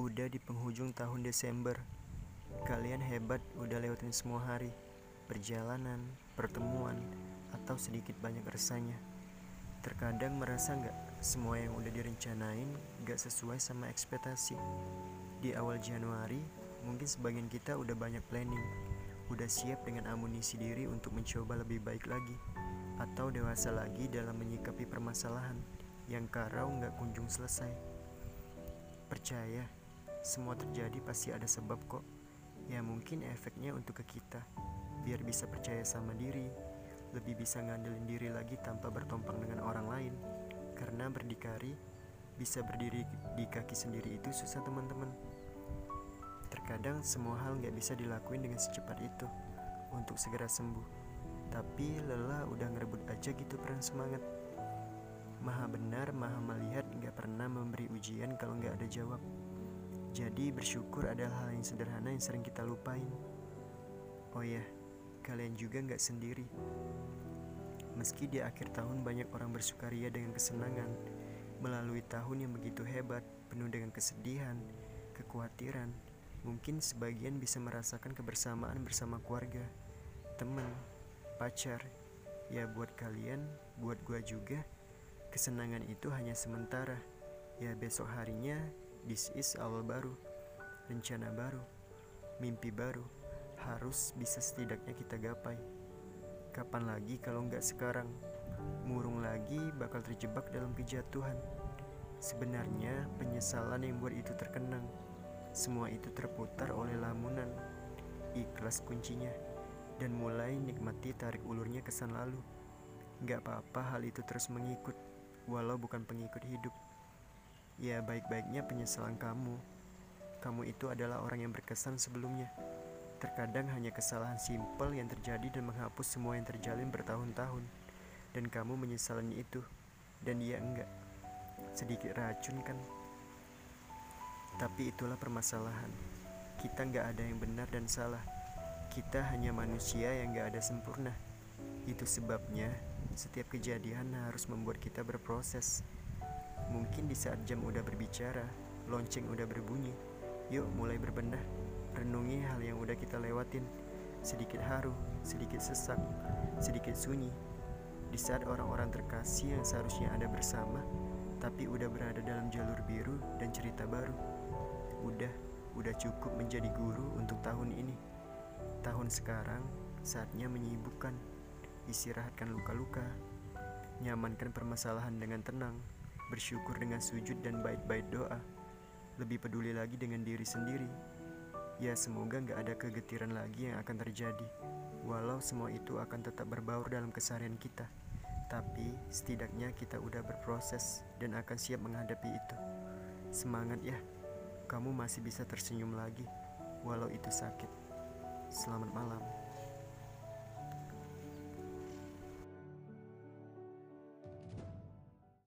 Udah di penghujung tahun Desember. Kalian hebat udah lewatin semua hari. Perjalanan, pertemuan, atau sedikit banyak resanya. Terkadang merasa nggak semua yang udah direncanain nggak sesuai sama ekspektasi. Di awal Januari, mungkin sebagian kita udah banyak planning, udah siap dengan amunisi diri untuk mencoba lebih baik lagi, atau dewasa lagi dalam menyikapi permasalahan yang karau nggak kunjung selesai. Percaya, semua terjadi pasti ada sebab kok. Ya mungkin efeknya untuk ke kita, biar bisa percaya sama diri, lebih bisa ngandelin diri lagi tanpa bertompang dengan orang lain. Karena berdikari, bisa berdiri di kaki sendiri itu susah teman-teman. Terkadang semua hal nggak bisa dilakuin dengan secepat itu untuk segera sembuh. Tapi lelah udah ngerebut aja gitu peran semangat. Maha benar, maha melihat nggak pernah memberi ujian kalau nggak ada jawab. Jadi bersyukur adalah hal yang sederhana yang sering kita lupain. Oh ya, kalian juga nggak sendiri. Meski di akhir tahun banyak orang bersukaria dengan kesenangan, melalui tahun yang begitu hebat, penuh dengan kesedihan, kekhawatiran, mungkin sebagian bisa merasakan kebersamaan bersama keluarga, teman, pacar. Ya buat kalian, buat gua juga, kesenangan itu hanya sementara. Ya besok harinya This is awal baru, rencana baru, mimpi baru, harus bisa setidaknya kita gapai. Kapan lagi kalau nggak sekarang? Murung lagi bakal terjebak dalam kejatuhan. Sebenarnya penyesalan yang buat itu terkenang. Semua itu terputar oleh lamunan. Ikhlas kuncinya. Dan mulai nikmati tarik ulurnya kesan lalu. Gak apa-apa hal itu terus mengikut, walau bukan pengikut hidup. Ya baik-baiknya penyesalan kamu. Kamu itu adalah orang yang berkesan sebelumnya. Terkadang hanya kesalahan simpel yang terjadi dan menghapus semua yang terjalin bertahun-tahun. Dan kamu menyesalinya itu. Dan dia enggak. Sedikit racun kan? Tapi itulah permasalahan. Kita enggak ada yang benar dan salah. Kita hanya manusia yang enggak ada sempurna. Itu sebabnya setiap kejadian harus membuat kita berproses Mungkin di saat jam udah berbicara, lonceng udah berbunyi. Yuk mulai berbenah, renungi hal yang udah kita lewatin. Sedikit haru, sedikit sesak, sedikit sunyi. Di saat orang-orang terkasih yang seharusnya ada bersama, tapi udah berada dalam jalur biru dan cerita baru. Udah, udah cukup menjadi guru untuk tahun ini. Tahun sekarang, saatnya menyibukkan, istirahatkan luka-luka, nyamankan permasalahan dengan tenang, bersyukur dengan sujud dan baik-baik doa, lebih peduli lagi dengan diri sendiri. Ya semoga gak ada kegetiran lagi yang akan terjadi, walau semua itu akan tetap berbaur dalam keseharian kita. Tapi setidaknya kita udah berproses dan akan siap menghadapi itu. Semangat ya, kamu masih bisa tersenyum lagi, walau itu sakit. Selamat malam.